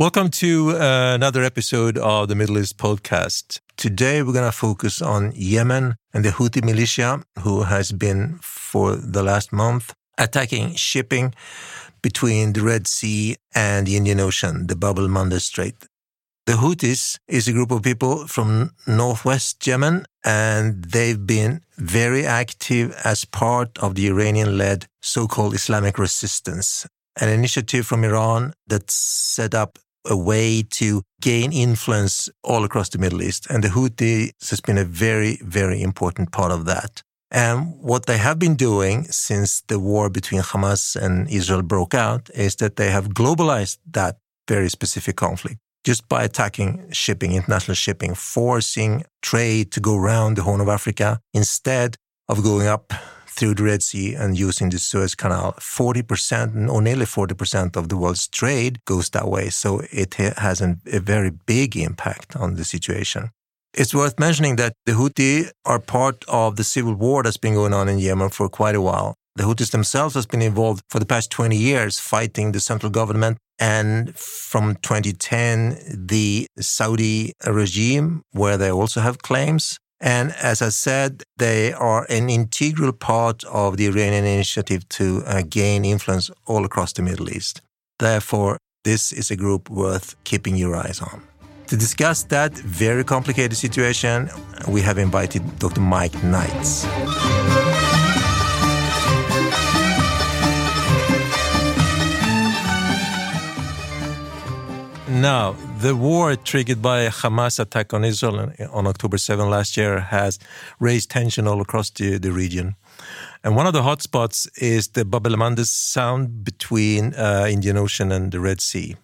Welcome to uh, another episode of the Middle East podcast. Today we're going to focus on Yemen and the Houthi militia who has been for the last month attacking shipping between the Red Sea and the Indian Ocean, the Bab el Mandeb Strait. The Houthis is a group of people from northwest Yemen and they've been very active as part of the Iranian-led so-called Islamic resistance an initiative from Iran that set up a way to gain influence all across the Middle East. And the Houthis has been a very, very important part of that. And what they have been doing since the war between Hamas and Israel broke out is that they have globalized that very specific conflict just by attacking shipping, international shipping, forcing trade to go around the Horn of Africa instead of going up through the Red Sea and using the Suez Canal. 40% or nearly 40% of the world's trade goes that way. So it has an, a very big impact on the situation. It's worth mentioning that the Houthi are part of the civil war that's been going on in Yemen for quite a while. The Houthis themselves has been involved for the past 20 years fighting the central government. And from 2010, the Saudi regime, where they also have claims, and as I said, they are an integral part of the Iranian initiative to uh, gain influence all across the Middle East. Therefore, this is a group worth keeping your eyes on. To discuss that very complicated situation, we have invited Dr. Mike Knights. Now, the war triggered by Hamas attack on Israel on October 7 last year has raised tension all across the, the region. And one of the hotspots is the Bab el Sound between uh, Indian Ocean and the Red Sea.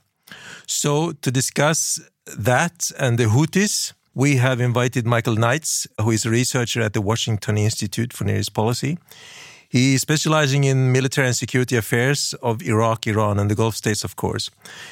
So, to discuss that and the Houthis, we have invited Michael Knights, who is a researcher at the Washington Institute for Near East Policy. He is specializing in military and security affairs of Iraq, Iran, and the Gulf states, of course.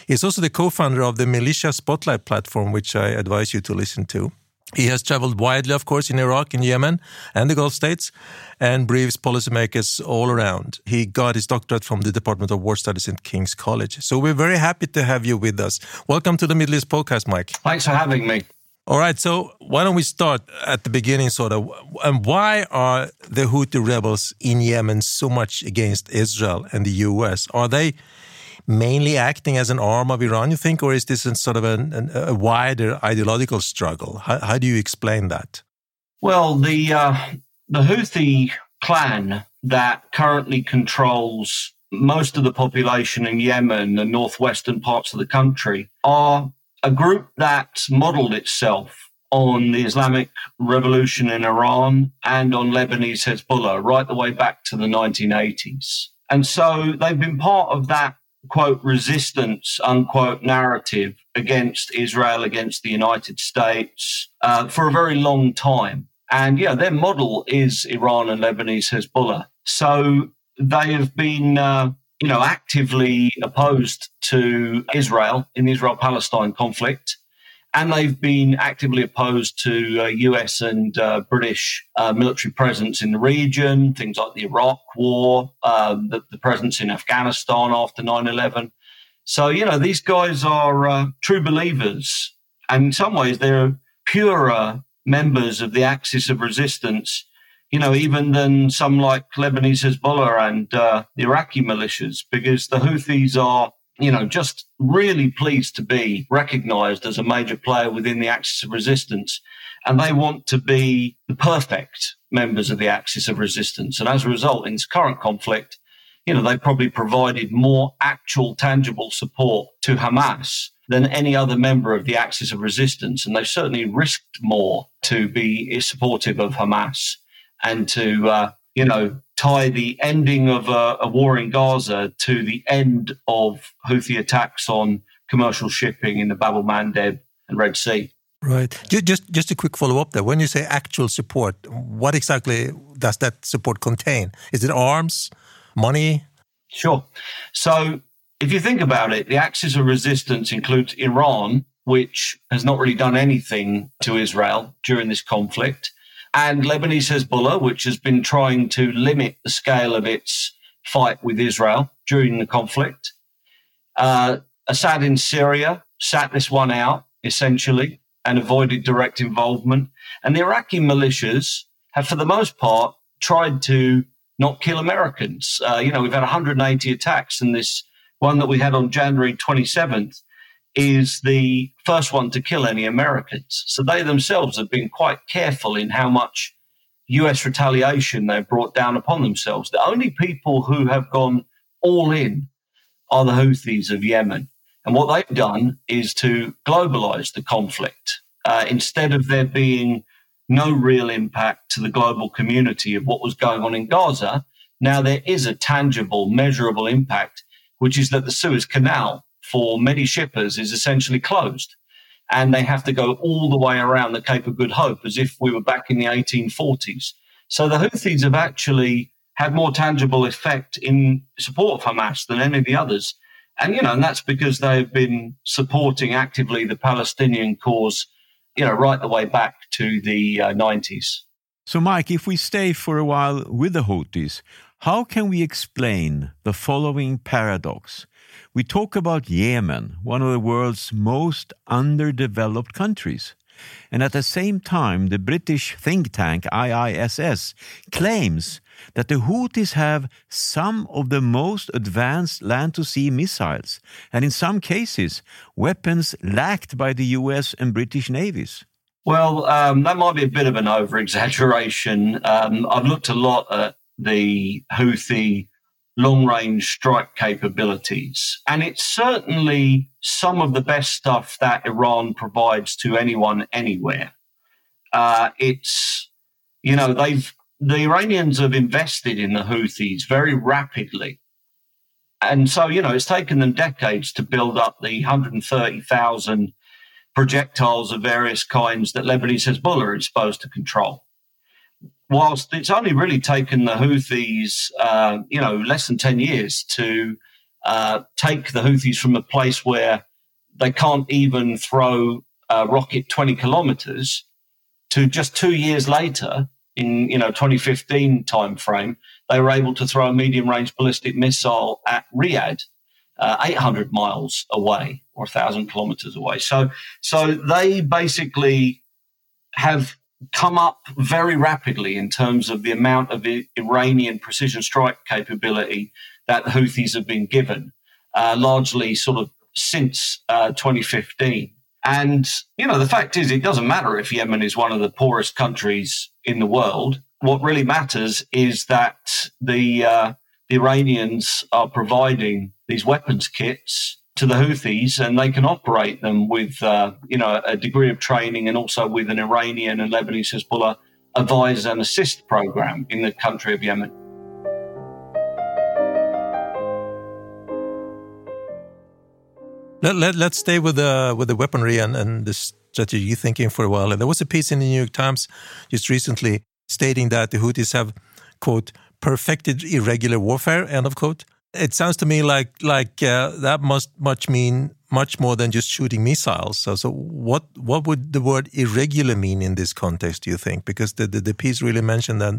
He is also the co founder of the Militia Spotlight platform, which I advise you to listen to. He has traveled widely, of course, in Iraq, in Yemen, and the Gulf states, and briefs policymakers all around. He got his doctorate from the Department of War Studies at King's College. So we're very happy to have you with us. Welcome to the Middle East podcast, Mike. Thanks for having me. All right, so why don't we start at the beginning, sort of? And why are the Houthi rebels in Yemen so much against Israel and the US? Are they mainly acting as an arm of Iran, you think, or is this sort of an, a wider ideological struggle? How, how, do you explain that? Well, the uh, the Houthi clan that currently controls most of the population in Yemen, the northwestern parts of the country, are a group that modeled itself on the Islamic Revolution in Iran and on Lebanese Hezbollah right the way back to the 1980s. And so they've been part of that quote resistance unquote narrative against Israel, against the United States uh, for a very long time. And yeah, their model is Iran and Lebanese Hezbollah. So they have been uh, you know, actively opposed to Israel in the Israel Palestine conflict. And they've been actively opposed to uh, US and uh, British uh, military presence in the region, things like the Iraq War, um, the, the, presence in Afghanistan after 9 11. So, you know, these guys are uh, true believers. And in some ways, they're purer members of the axis of resistance you know, even than some like Lebanese Hezbollah and uh, the Iraqi militias, because the Houthis are, you know, just really pleased to be recognized as a major player within the axis of resistance. And they want to be the perfect members of the axis of resistance. And as a result, in this current conflict, you know, they probably provided more actual tangible support to Hamas than any other member of the axis of resistance. And they've certainly risked more to be supportive of Hamas and to, uh, you know, tie the ending of a, a, war in Gaza to the end of Houthi attacks on commercial shipping in the Bab el Mandeb and Red Sea. Right. Just just a quick follow up there. When you say actual support, what exactly does that support contain? Is it arms, money? Sure. So if you think about it, the axis of resistance includes Iran, which has not really done anything to Israel during this conflict and Lebanese Hezbollah, which has been trying to limit the scale of its fight with Israel during the conflict. Uh, Assad in Syria, sat this one out essentially and avoided direct involvement. And the Iraqi militias have, for the most part, tried to not kill Americans. Uh, you know, we've had 180 attacks, and this one that we had on January 27th is the first one to kill any Americans. So they themselves have been quite careful in how much US retaliation they've brought down upon themselves. The only people who have gone all in are the Houthis of Yemen. And what they've done is to globalize the conflict. Uh, instead of there being no real impact to the global community of what was going on in Gaza, now there is a tangible, measurable impact, which is that the Suez Canal for many shippers is essentially closed. And they have to go all the way around the Cape of Good Hope as if we were back in the 1840s. So the Houthis have actually had more tangible effect in support of Hamas than any of the others. And, you know, and that's because they've been supporting actively the Palestinian cause, you know, right the way back to the uh, 90s. So, Mike, if we stay for a while with the Houthis, how can we explain the following paradox? We talk about Yemen, one of the world's most underdeveloped countries. And at the same time, the British think tank IISS claims that the Houthis have some of the most advanced land to sea missiles, and in some cases, weapons lacked by the US and British navies. Well, um, that might be a bit of an over exaggeration. Um, I've looked a lot at the Houthi long range strike capabilities. And it's certainly some of the best stuff that Iran provides to anyone anywhere. Uh, it's, you know, they've, the Iranians have invested in the Houthis very rapidly. And so, you know, it's taken them decades to build up the 130,000 projectiles of various kinds that Lebanese Hezbollah is supposed to control whilst it's only really taken the Houthis, uh, you know, less than 10 years to uh, take the Houthis from a place where they can't even throw a rocket 20 kilometers to just two years later in, you know, 2015 timeframe, they were able to throw a medium range ballistic missile at Riyadh. Uh, 800 miles away or 1,000 kilometers away. So, so they basically have come up very rapidly in terms of the amount of Iranian precision strike capability that the Houthis have been given, uh, largely sort of since uh, 2015. And, you know, the fact is, it doesn't matter if Yemen is one of the poorest countries in the world. What really matters is that the, uh, the Iranians are providing these weapons kits to the Houthis, and they can operate them with uh, you know a degree of training, and also with an Iranian and Lebanese Hezbollah advise and assist program in the country of Yemen. Let, let, let's stay with the with the weaponry and, and the strategy thinking for a while. And there was a piece in the New York Times just recently stating that the Houthis have quote perfected irregular warfare end of quote it sounds to me like like uh, that must much mean much more than just shooting missiles. So, so what what would the word irregular mean in this context? Do you think? Because the the, the piece really mentioned that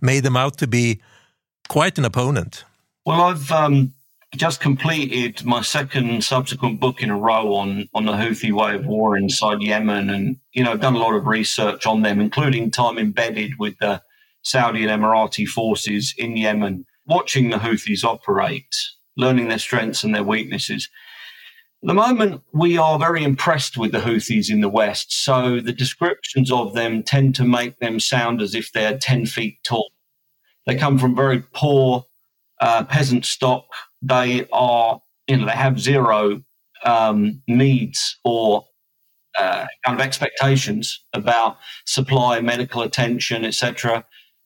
made them out to be quite an opponent. Well, I've um, just completed my second subsequent book in a row on on the Houthi way of war inside Yemen, and you know, I've done a lot of research on them, including time embedded with the Saudi and Emirati forces in Yemen watching the Houthis operate, learning their strengths and their weaknesses. At the moment, we are very impressed with the Houthis in the West. So the descriptions of them tend to make them sound as if they're 10 feet tall. They come from very poor uh, peasant stock. They are, you know, they have zero um, needs or uh, kind of expectations about supply, medical attention, etc.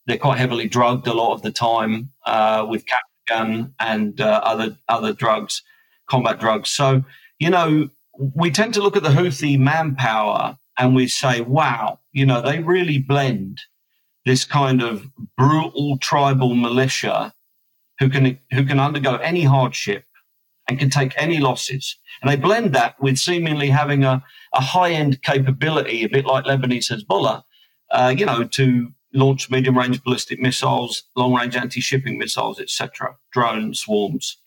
They're quite heavily drugged a lot of the time uh, with Captagon and uh, other other drugs, combat drugs. So you know, we tend to look at the Houthi manpower and we say, wow, you know, they really blend this kind of brutal tribal militia who can who can undergo any hardship and can take any losses. And they blend that with seemingly having a, a high end capability, a bit like Lebanese Hezbollah, uh, you know, to launch medium range ballistic missiles, long range anti shipping missiles, etc., drone swarms.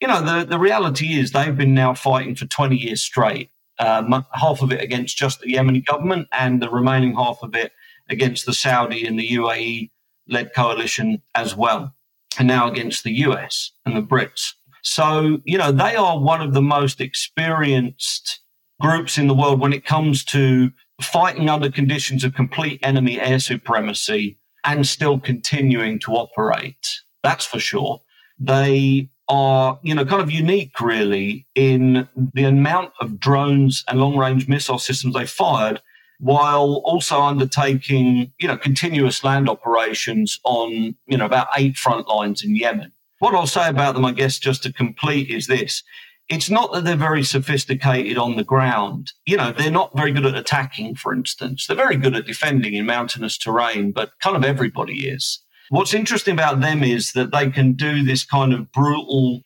You know, the, the reality is they've been now fighting for 20 years straight uh, half of it against just the Yemeni government, and the remaining half of it against the Saudi and the UAE led coalition as well, and now against the US and the Brits. So, you know, they are one of the most experienced groups in the world when it comes to fighting under conditions of complete enemy air supremacy and still continuing to operate. That's for sure. They are, you know, kind of unique really in the amount of drones and long range missile systems they fired while also undertaking, you know, continuous land operations on, you know, about eight front lines in Yemen. What I'll say about them, I guess, just to complete is this. It's not that they're very sophisticated on the ground. You know, they're not very good at attacking, for instance. They're very good at defending in mountainous terrain, but kind of everybody is. What's interesting about them is that they can do this kind of brutal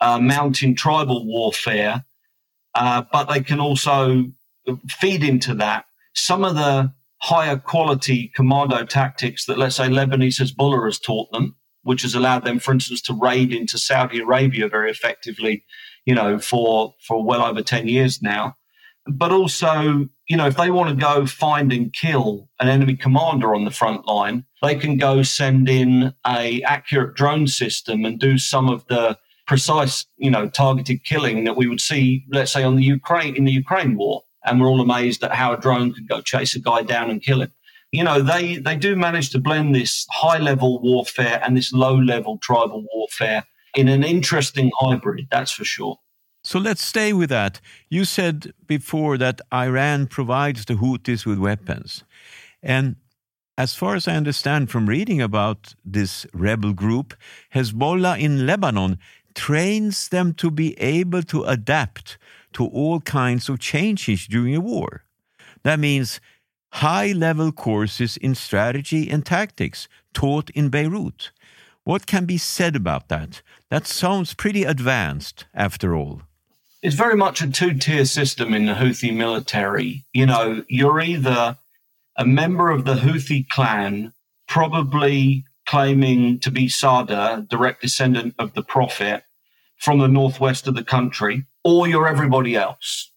uh, mountain tribal warfare, uh, but they can also feed into that some of the higher quality commando tactics that, let's say, Lebanese Hezbollah has taught them, which has allowed them, for instance, to raid into Saudi Arabia very effectively, you know, for, for well over 10 years now. But also, you know, if they want to go find and kill an enemy commander on the front line, they can go send in a accurate drone system and do some of the precise, you know, targeted killing that we would see, let's say, on the Ukraine in the Ukraine war. And we're all amazed at how a drone could go chase a guy down and kill him. You know, they they do manage to blend this high level warfare and this low level tribal warfare in an interesting hybrid. That's for sure. So let's stay with that. You said before that Iran provides the Houthis with weapons. And as far as I understand from reading about this rebel group, Hezbollah in Lebanon trains them to be able to adapt to all kinds of changes during a war. That means high level courses in strategy and tactics taught in Beirut. What can be said about that? That sounds pretty advanced after all it's very much a two tier system in the Houthi military. You know, you're either a member of the Houthi clan, probably claiming to be Sada, direct descendant of the Prophet from the northwest of the country, or you're everybody else.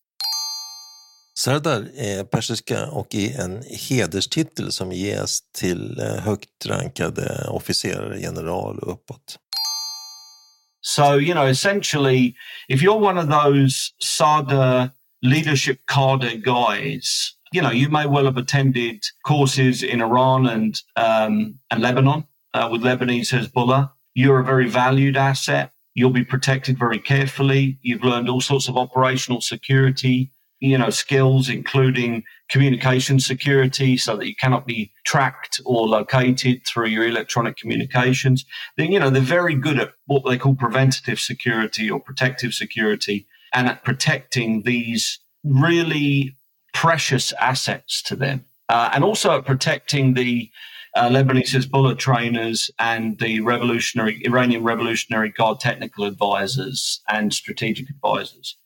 Sardar är persiska och är en hederstitel som ges till eh, högt rankade officerare, general och uppåt. So, you know, essentially, if you're one of those Sada leadership cadre guys, you know, you may well have attended courses in Iran and um, and Lebanon uh, with Lebanese Hezbollah. You're a very valued asset. You'll be protected very carefully. You've learned all sorts of operational security you know, skills, including communication security, so that you cannot be tracked or located through your electronic communications. Then, you know, they're very good at what they call preventative security or protective security and at protecting these really precious assets to them. Uh, and also at protecting the uh, Lebanese Hezbollah trainers and the revolutionary Iranian Revolutionary Guard technical advisors and strategic advisors.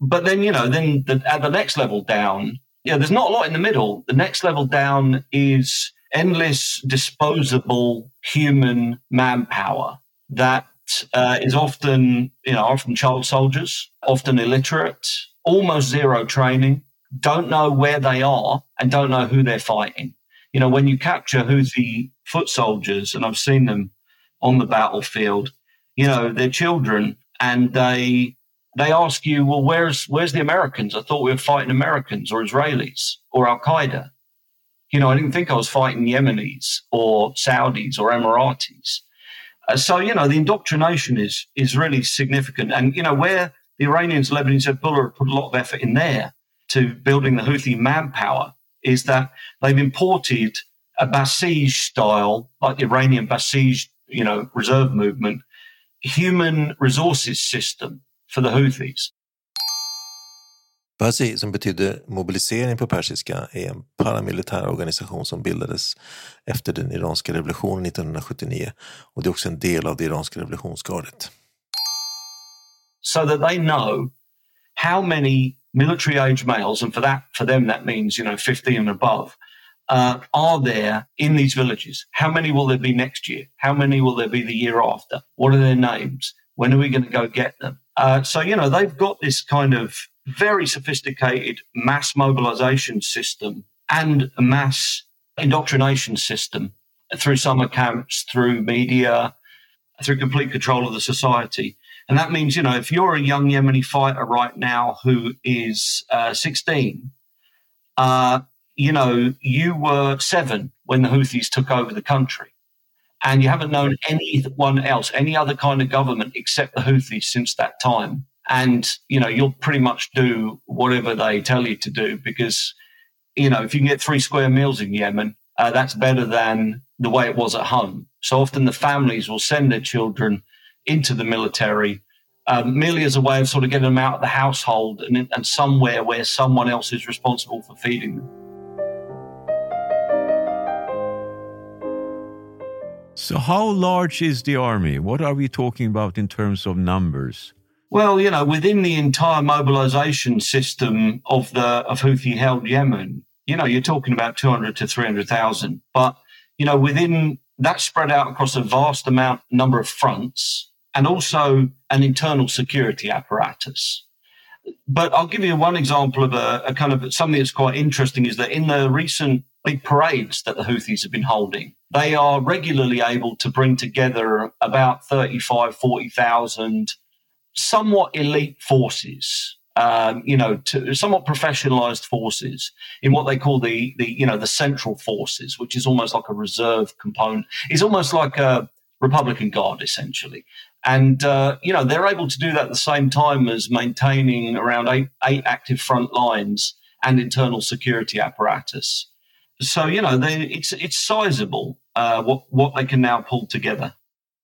But then, you know, then the, at the next level down, yeah, there's not a lot in the middle. The next level down is endless disposable human manpower that uh, is often, you know, often child soldiers, often illiterate, almost zero training, don't know where they are and don't know who they're fighting. You know, when you capture Houthi foot soldiers, and I've seen them on the battlefield, you know, they're children and they they ask you, well, where's where's the Americans? I thought we were fighting Americans or Israelis or Al Qaeda. You know, I didn't think I was fighting Yemenis or Saudis or Emiratis. Uh, so you know, the indoctrination is is really significant, and you know where the Iranians, Lebanese, Hezbollah have put a lot of effort in there to building the Houthi manpower is that they've imported a Basij style, like the Iranian Basij, you know, reserve movement, human resources system for the Houthis. Basi, som betyder mobilisering på persiska, är en paramilitär organisation som bildades efter den iranska revolutionen 1979 och det är också en del av det iranska revolutionsgardet. So that they know how many military age males, and for that, for them that means, you know, 15 and above, uh, are there in these villages? How many will there be next year? How many will there be the year after? What are their names? When are we going to go get them? Uh, so, you know, they've got this kind of very sophisticated mass mobilization system and a mass indoctrination system through summer camps, through media, through complete control of the society. And that means, you know, if you're a young Yemeni fighter right now who is uh, 16, uh, you know, you were seven when the Houthis took over the country. And you haven't known anyone else, any other kind of government except the Houthis since that time. And, you know, you'll pretty much do whatever they tell you to do because, you know, if you can get three square meals in Yemen, uh, that's better than the way it was at home. So often the families will send their children into the military um, merely as a way of sort of getting them out of the household and, and somewhere where someone else is responsible for feeding them. So, how large is the army? What are we talking about in terms of numbers? Well, you know, within the entire mobilization system of the of Houthi held Yemen, you know, you're talking about 200 to 300,000. But, you know, within that spread out across a vast amount number of fronts and also an internal security apparatus. But I'll give you one example of a, a kind of something that's quite interesting is that in the recent big parades that the Houthis have been holding, they are regularly able to bring together about 35, 40,000 somewhat elite forces, um, you know, to somewhat professionalized forces in what they call the, the, you know, the central forces, which is almost like a reserve component. It's almost like a Republican Guard, essentially. And, uh, you know, they're able to do that at the same time as maintaining around eight, eight active front lines and internal security apparatus. So you know, they, it's it's sizable uh, what what they can now pull together.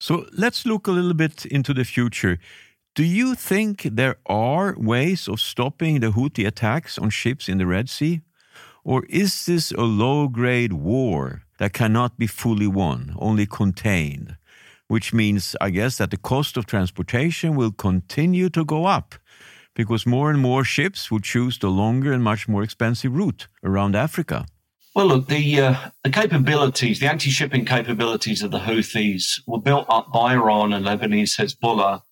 So let's look a little bit into the future. Do you think there are ways of stopping the Houthi attacks on ships in the Red Sea? Or is this a low grade war that cannot be fully won, only contained? Which means, I guess, that the cost of transportation will continue to go up because more and more ships will choose the longer and much more expensive route around Africa. Well, look, the uh, the capabilities, the anti-shipping capabilities of the Houthis were built up by Iran and Lebanese Hezbollah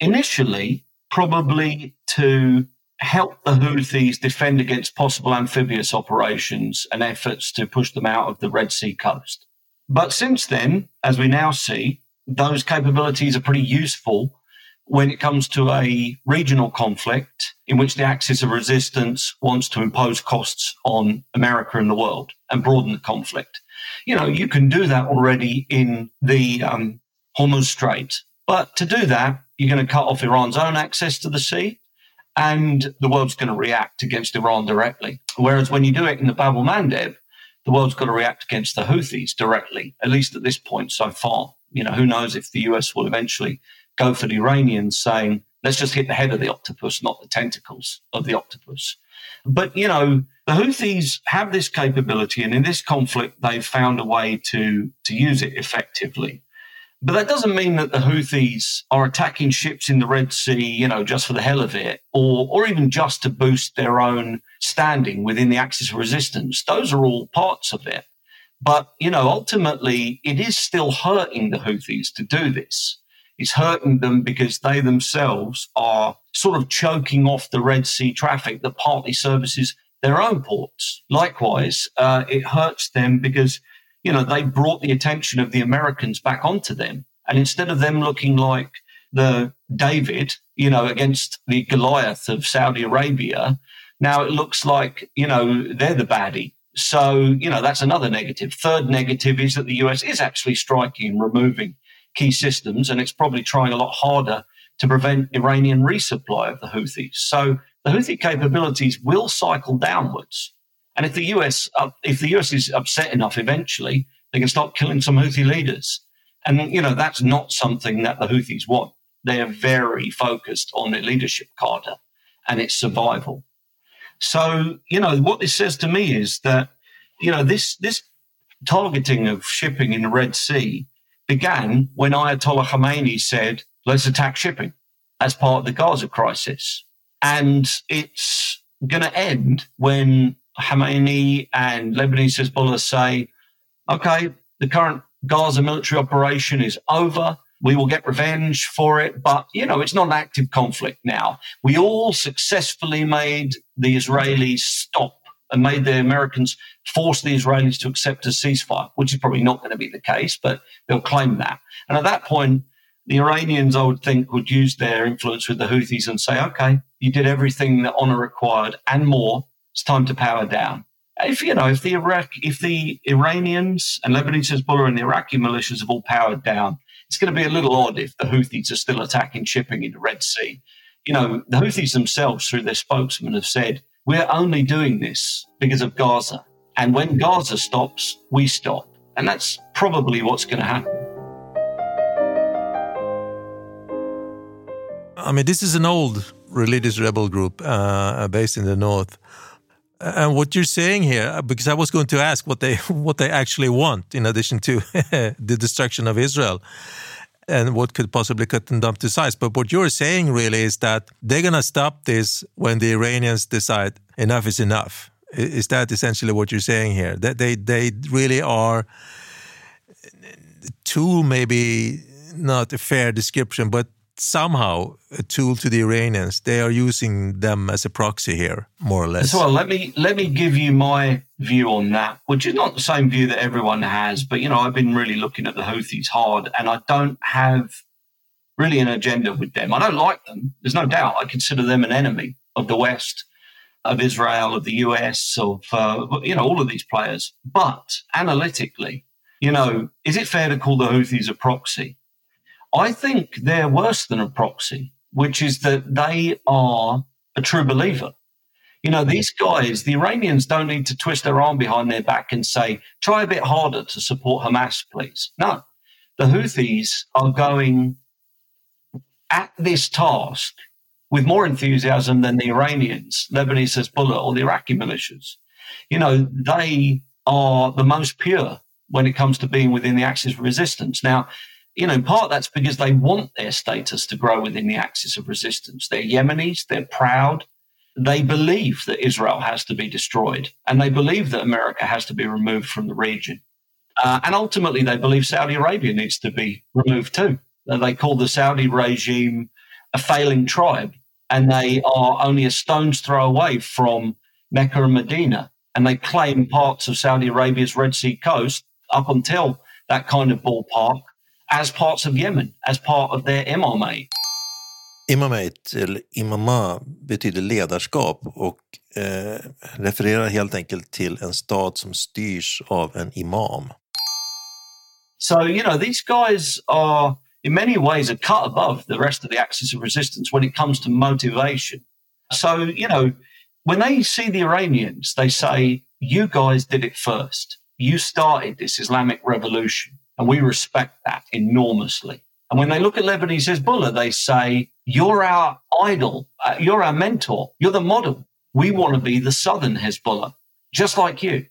initially, probably to help the Houthis defend against possible amphibious operations and efforts to push them out of the Red Sea coast. But since then, as we now see, those capabilities are pretty useful when it comes to a regional conflict in which the axis of resistance wants to impose costs on America and the world and broaden the conflict. You know, you can do that already in the um, Hormuz Strait. But to do that, you're going to cut off Iran's own access to the sea and the world's going to react against Iran directly. Whereas when you do it in the Bab el Mandeb, the world's got to react against the Houthis directly, at least at this point so far. You know, who knows if the US will eventually go for the Iranians saying, let's just hit the head of the octopus, not the tentacles of the octopus. But, you know, the Houthis have this capability, and in this conflict, they've found a way to, to use it effectively. But that doesn't mean that the Houthis are attacking ships in the Red Sea, you know, just for the hell of it, or, or even just to boost their own standing within the axis of resistance. Those are all parts of it. But, you know, ultimately, it is still hurting the Houthis to do this. It's hurting them because they themselves are sort of choking off the Red Sea traffic that partly services their own ports. Likewise, uh, it hurts them because, you know, they brought the attention of the Americans back onto them. And instead of them looking like the David, you know, against the Goliath of Saudi Arabia, now it looks like, you know, they're the baddie. So, you know, that's another negative. Third negative is that the US is actually striking and removing key systems, and it's probably trying a lot harder to prevent Iranian resupply of the Houthis. So the Houthi capabilities will cycle downwards. And if the US, uh, if the US is upset enough, eventually they can start killing some Houthi leaders. And you know that's not something that the Houthis want. They are very focused on their leadership cadre and its survival. So you know what this says to me is that you know this this targeting of shipping in the Red Sea began when Ayatollah Khamenei said, let's attack shipping as part of the Gaza crisis. And it's going to end when Khamenei and Lebanese Hezbollah say, okay, the current Gaza military operation is over. We will get revenge for it. But, you know, it's not an active conflict now. We all successfully made the Israelis stop and made the Americans force the Israelis to accept a ceasefire, which is probably not going to be the case, but they'll claim that. And at that point, the Iranians, I would think, would use their influence with the Houthis and say, okay, you did everything that honor required and more. It's time to power down. If you know, if the Iraq, if the Iranians and Lebanese Hezbollah and the Iraqi militias have all powered down, it's going to be a little odd if the Houthis are still attacking shipping in the Red Sea. You know, the Houthis themselves, through their spokesman, have said, we're only doing this because of Gaza. And when Gaza stops, we stop. And that's probably what's going to happen. I mean, this is an old religious rebel group uh, based in the north. And what you're saying here, because I was going to ask what they what they actually want, in addition to the destruction of Israel, and what could possibly cut them down to size. But what you're saying really is that they're going to stop this when the Iranians decide enough is enough. Is that essentially what you're saying here? That they they really are tool, maybe not a fair description, but somehow a tool to the Iranians. They are using them as a proxy here, more or less. So let me let me give you my view on that, which is not the same view that everyone has. But you know, I've been really looking at the Houthis hard, and I don't have really an agenda with them. I don't like them. There's no doubt. I consider them an enemy of the West, of Israel, of the US, of uh, you know all of these players. But analytically, you know, is it fair to call the Houthis a proxy? I think they're worse than a proxy, which is that they are a true believer. You know, these guys, the Iranians don't need to twist their arm behind their back and say, try a bit harder to support Hamas, please. No, the Houthis are going at this task with more enthusiasm than the Iranians, Lebanese Hezbollah, or the Iraqi militias. You know, they are the most pure when it comes to being within the axis of resistance. Now, you know, in part that's because they want their status to grow within the axis of resistance. They're Yemenis, they're proud. They believe that Israel has to be destroyed, and they believe that America has to be removed from the region. Uh, and ultimately, they believe Saudi Arabia needs to be removed too. Uh, they call the Saudi regime a failing tribe, and they are only a stone's throw away from Mecca and Medina. And they claim parts of Saudi Arabia's Red Sea coast up until that kind of ballpark as parts of Yemen, as part of their imamate. Imamate, eller imama, betyder ledarskap och eh, refererar helt enkelt till en stad som styrs av en imam. So, you know, these guys are in many ways a cut above the rest of the axis of resistance when it comes to motivation. So, you know, when they see the Iranians, they say, you guys did it first. You started this Islamic revolution. And we respect that enormously. And when they look at Lebanese Hezbollah, they say, You're our idol. Uh, you're our mentor. You're the model. We want to be the Southern Hezbollah, just like you.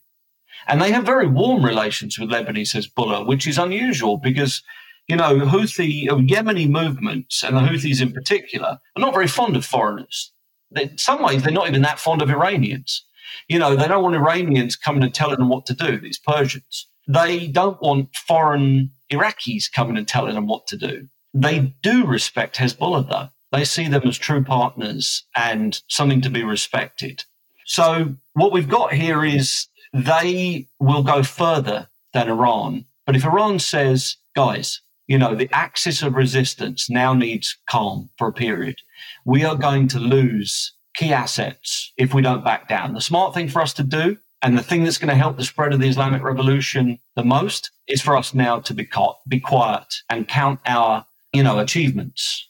And they have very warm relations with Lebanese Hezbollah, which is unusual because, you know, Houthi, uh, Yemeni movements, and the Houthis in particular, are not very fond of foreigners. In some ways, they're not even that fond of Iranians. You know, they don't want Iranians coming and telling them what to do, these Persians. They don't want foreign Iraqis coming and telling them what to do. They do respect Hezbollah, though. They see them as true partners and something to be respected. So, what we've got here is they will go further than Iran. But if Iran says, guys, you know, the axis of resistance now needs calm for a period, we are going to lose key assets if we don't back down. The smart thing for us to do and the thing that's going to help the spread of the Islamic Revolution the most is for us now to be, caught, be quiet and count our, you know, achievements.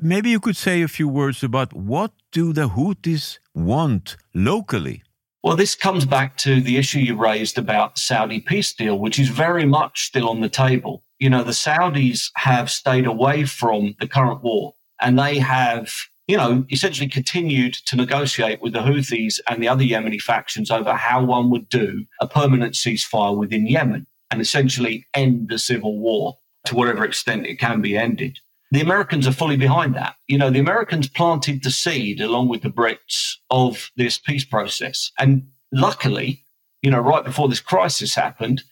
Maybe you could say a few words about what do the Houthis want locally? Well, this comes back to the issue you raised about the Saudi peace deal, which is very much still on the table. You know, the Saudis have stayed away from the current war and they have you know, essentially continued to negotiate with the Houthis and the other Yemeni factions over how one would do a permanent ceasefire within Yemen and essentially end the civil war to whatever extent it can be ended. The Americans are fully behind that. You know, the Americans planted the seed along with the Brits of this peace process. And luckily, you know, right before this crisis happened,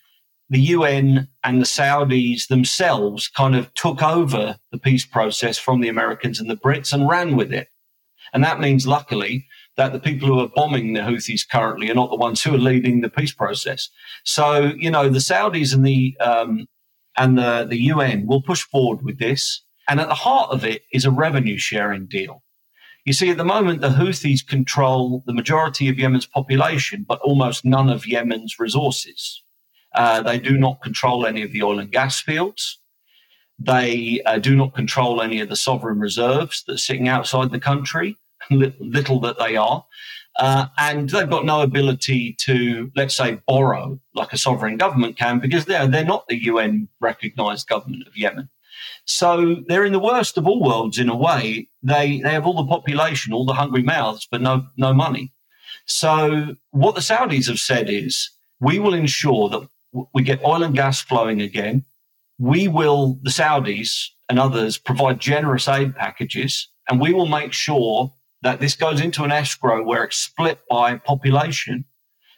the UN and the Saudis themselves kind of took over the peace process from the Americans and the Brits and ran with it. And that means, luckily, that the people who are bombing the Houthis currently are not the ones who are leading the peace process. So, you know, the Saudis and the um, and the, the UN will push forward with this. And at the heart of it is a revenue sharing deal. You see, at the moment, the Houthis control the majority of Yemen's population, but almost none of Yemen's resources. Uh, they do not control any of the oil and gas fields. They uh, do not control any of the sovereign reserves that are sitting outside the country, little that they are. Uh, and they've got no ability to, let's say, borrow like a sovereign government can because they're, they're not the UN recognized government of Yemen. So they're in the worst of all worlds in a way. They, they have all the population, all the hungry mouths, but no, no money. So what the Saudis have said is we will ensure that we get oil and gas flowing again. We will, the Saudis and others, provide generous aid packages, and we will make sure that this goes into an escrow where it's split by population,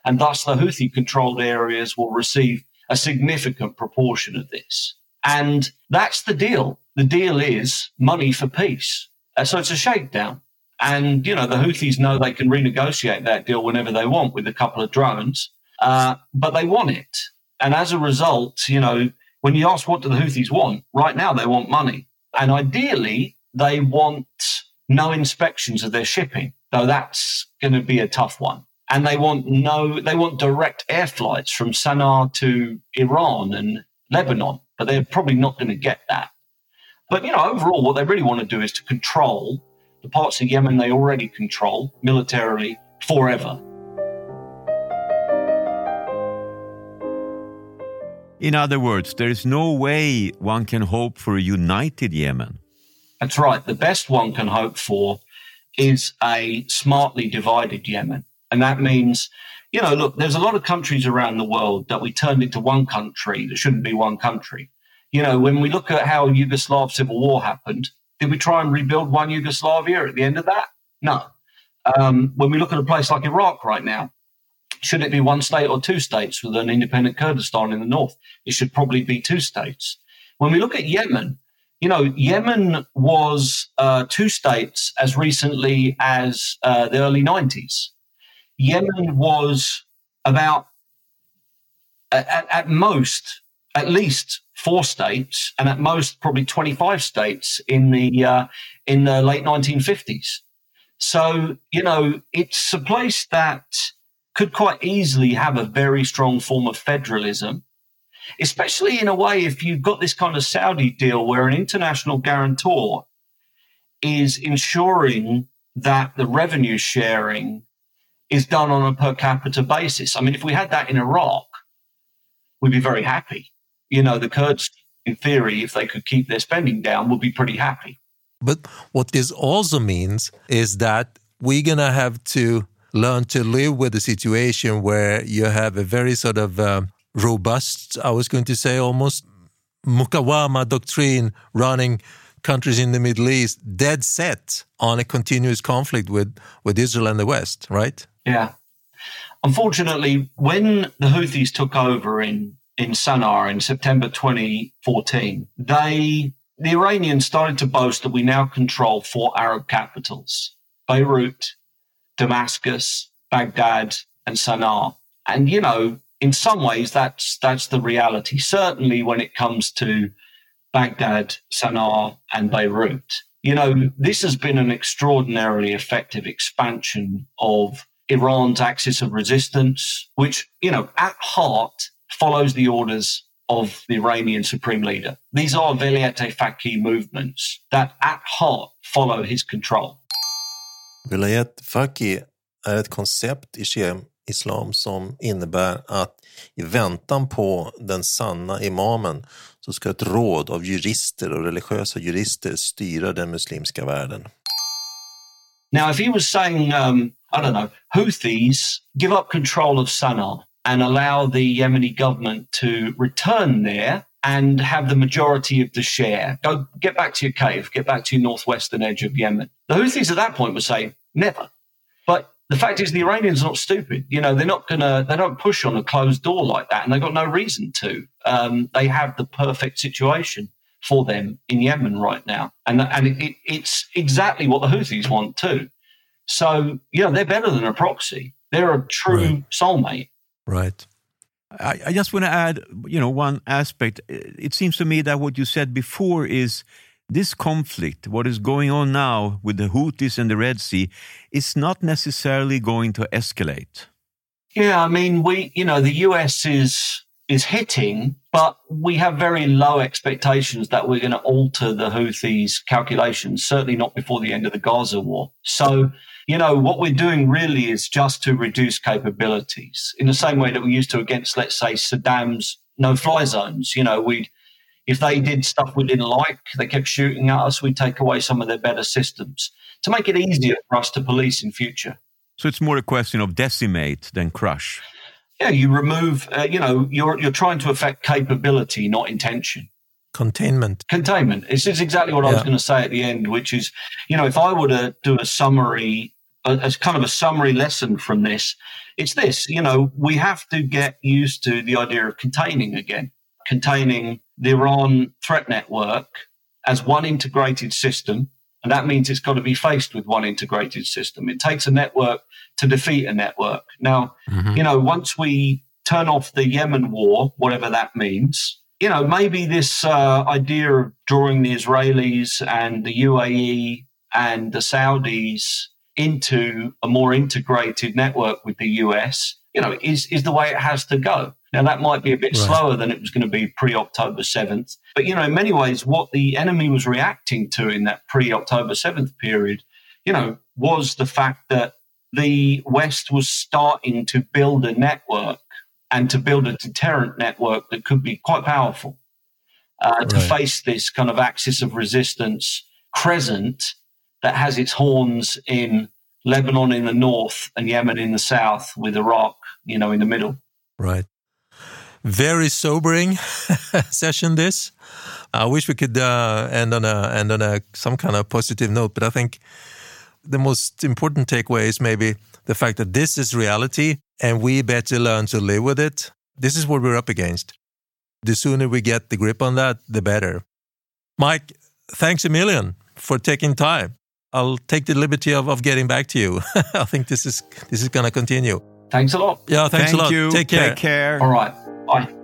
and thus the Houthi controlled areas will receive a significant proportion of this. And that's the deal. The deal is money for peace. Uh, so it's a shakedown. And, you know, the Houthis know they can renegotiate that deal whenever they want with a couple of drones, uh, but they want it. And as a result, you know, when you ask what do the Houthis want, right now they want money. And ideally, they want no inspections of their shipping, though that's going to be a tough one. And they want no, they want direct air flights from Sana'a to Iran and Lebanon, but they're probably not going to get that. But, you know, overall, what they really want to do is to control the parts of Yemen they already control militarily forever. In other words, there is no way one can hope for a united Yemen. That's right. The best one can hope for is a smartly divided Yemen. And that means, you know, look, there's a lot of countries around the world that we turned into one country that shouldn't be one country. You know, when we look at how Yugoslav civil war happened, did we try and rebuild one Yugoslavia at the end of that? No. Um, when we look at a place like Iraq right now, should it be one state or two states with an independent Kurdistan in the north? It should probably be two states. When we look at Yemen, you know, Yemen was uh, two states as recently as uh, the early 90s. Yemen was about, at, at, most, at least four states, and at most probably 25 states in the uh, in the late 1950s. So you know, it's a place that could quite easily have a very strong form of federalism especially in a way if you've got this kind of Saudi deal where an international guarantor is ensuring that the revenue sharing is done on a per capita basis. I mean, if we had that in Iraq, we'd be very happy. You know, the Kurds, in theory, if they could keep their spending down, would be pretty happy. But what this also means is that we're going to have to learn to live with a situation where you have a very sort of um, robust, I was going to say almost Mukawama doctrine running countries in the Middle East dead set on a continuous conflict with, with Israel and the West, right? Yeah. Unfortunately, when the Houthis took over in, in Sana'a in September 2014, they the Iranians started to boast that we now control four Arab capitals Beirut, Damascus, Baghdad, and Sana'a. And, you know, in some ways, that's that's the reality. Certainly, when it comes to Baghdad, Sana'a, and Beirut, you know, this has been an extraordinarily effective expansion of Iran's axis of resistance, which, you know, at heart follows the orders of the Iranian supreme leader. These are Velayat Faqih movements that at heart follow his control. Vilayet Faqih är ett koncept i islam som innebär att i väntan på den sanna imamen så ska ett råd av jurister och religiösa jurister styra den muslimska världen. Now, if he was saying, um, I don't know, Houthis give up control of Sana'a and allow the Yemeni government to return there and have the majority of the share. Go get back to your cave, get back to your northwestern edge of Yemen. The Houthis at that point would say, never. But the fact is the Iranians are not stupid. You know, they're not gonna they don't push on a closed door like that, and they've got no reason to. Um, they have the perfect situation for them in Yemen right now, and and it, it's exactly what the Houthis want too. So you know, they're better than a proxy. They're a true right. soulmate. Right. I, I just want to add, you know, one aspect. It seems to me that what you said before is this conflict, what is going on now with the Houthis and the Red Sea, is not necessarily going to escalate. Yeah, I mean, we, you know, the US is is hitting, but we have very low expectations that we're going to alter the Houthis' calculations. Certainly not before the end of the Gaza war. So, you know, what we're doing really is just to reduce capabilities in the same way that we used to against, let's say, Saddam's no-fly zones. You know, we'd, if they did stuff we didn't like, they kept shooting at us, we'd take away some of their better systems to make it easier for us to police in future. So it's more a question of decimate than crush. Yeah, you remove. Uh, you know, you're you're trying to affect capability, not intention. Containment. Containment. This is exactly what yeah. I was going to say at the end, which is, you know, if I were to do a summary, as kind of a summary lesson from this, it's this. You know, we have to get used to the idea of containing again, containing the Iran threat network as one integrated system. And that means it's got to be faced with one integrated system. It takes a network to defeat a network. Now, mm-hmm. you know, once we turn off the Yemen war, whatever that means, you know, maybe this uh, idea of drawing the Israelis and the UAE and the Saudis into a more integrated network with the US, you know, is, is the way it has to go. Now, that might be a bit right. slower than it was going to be pre October 7th. But, you know, in many ways, what the enemy was reacting to in that pre October 7th period, you know, was the fact that the West was starting to build a network and to build a deterrent network that could be quite powerful uh, right. to face this kind of axis of resistance crescent that has its horns in Lebanon in the north and Yemen in the south, with Iraq, you know, in the middle. Right very sobering session. This, I wish we could uh, end on a end on a some kind of positive note, but I think the most important takeaway is maybe the fact that this is reality, and we better learn to live with it. This is what we're up against. The sooner we get the grip on that, the better. Mike, thanks a million for taking time. I'll take the liberty of, of getting back to you. I think this is this is going to continue. Thanks a lot. Yeah, thanks Thank a lot. You. Take care. Take care. All right. Bye.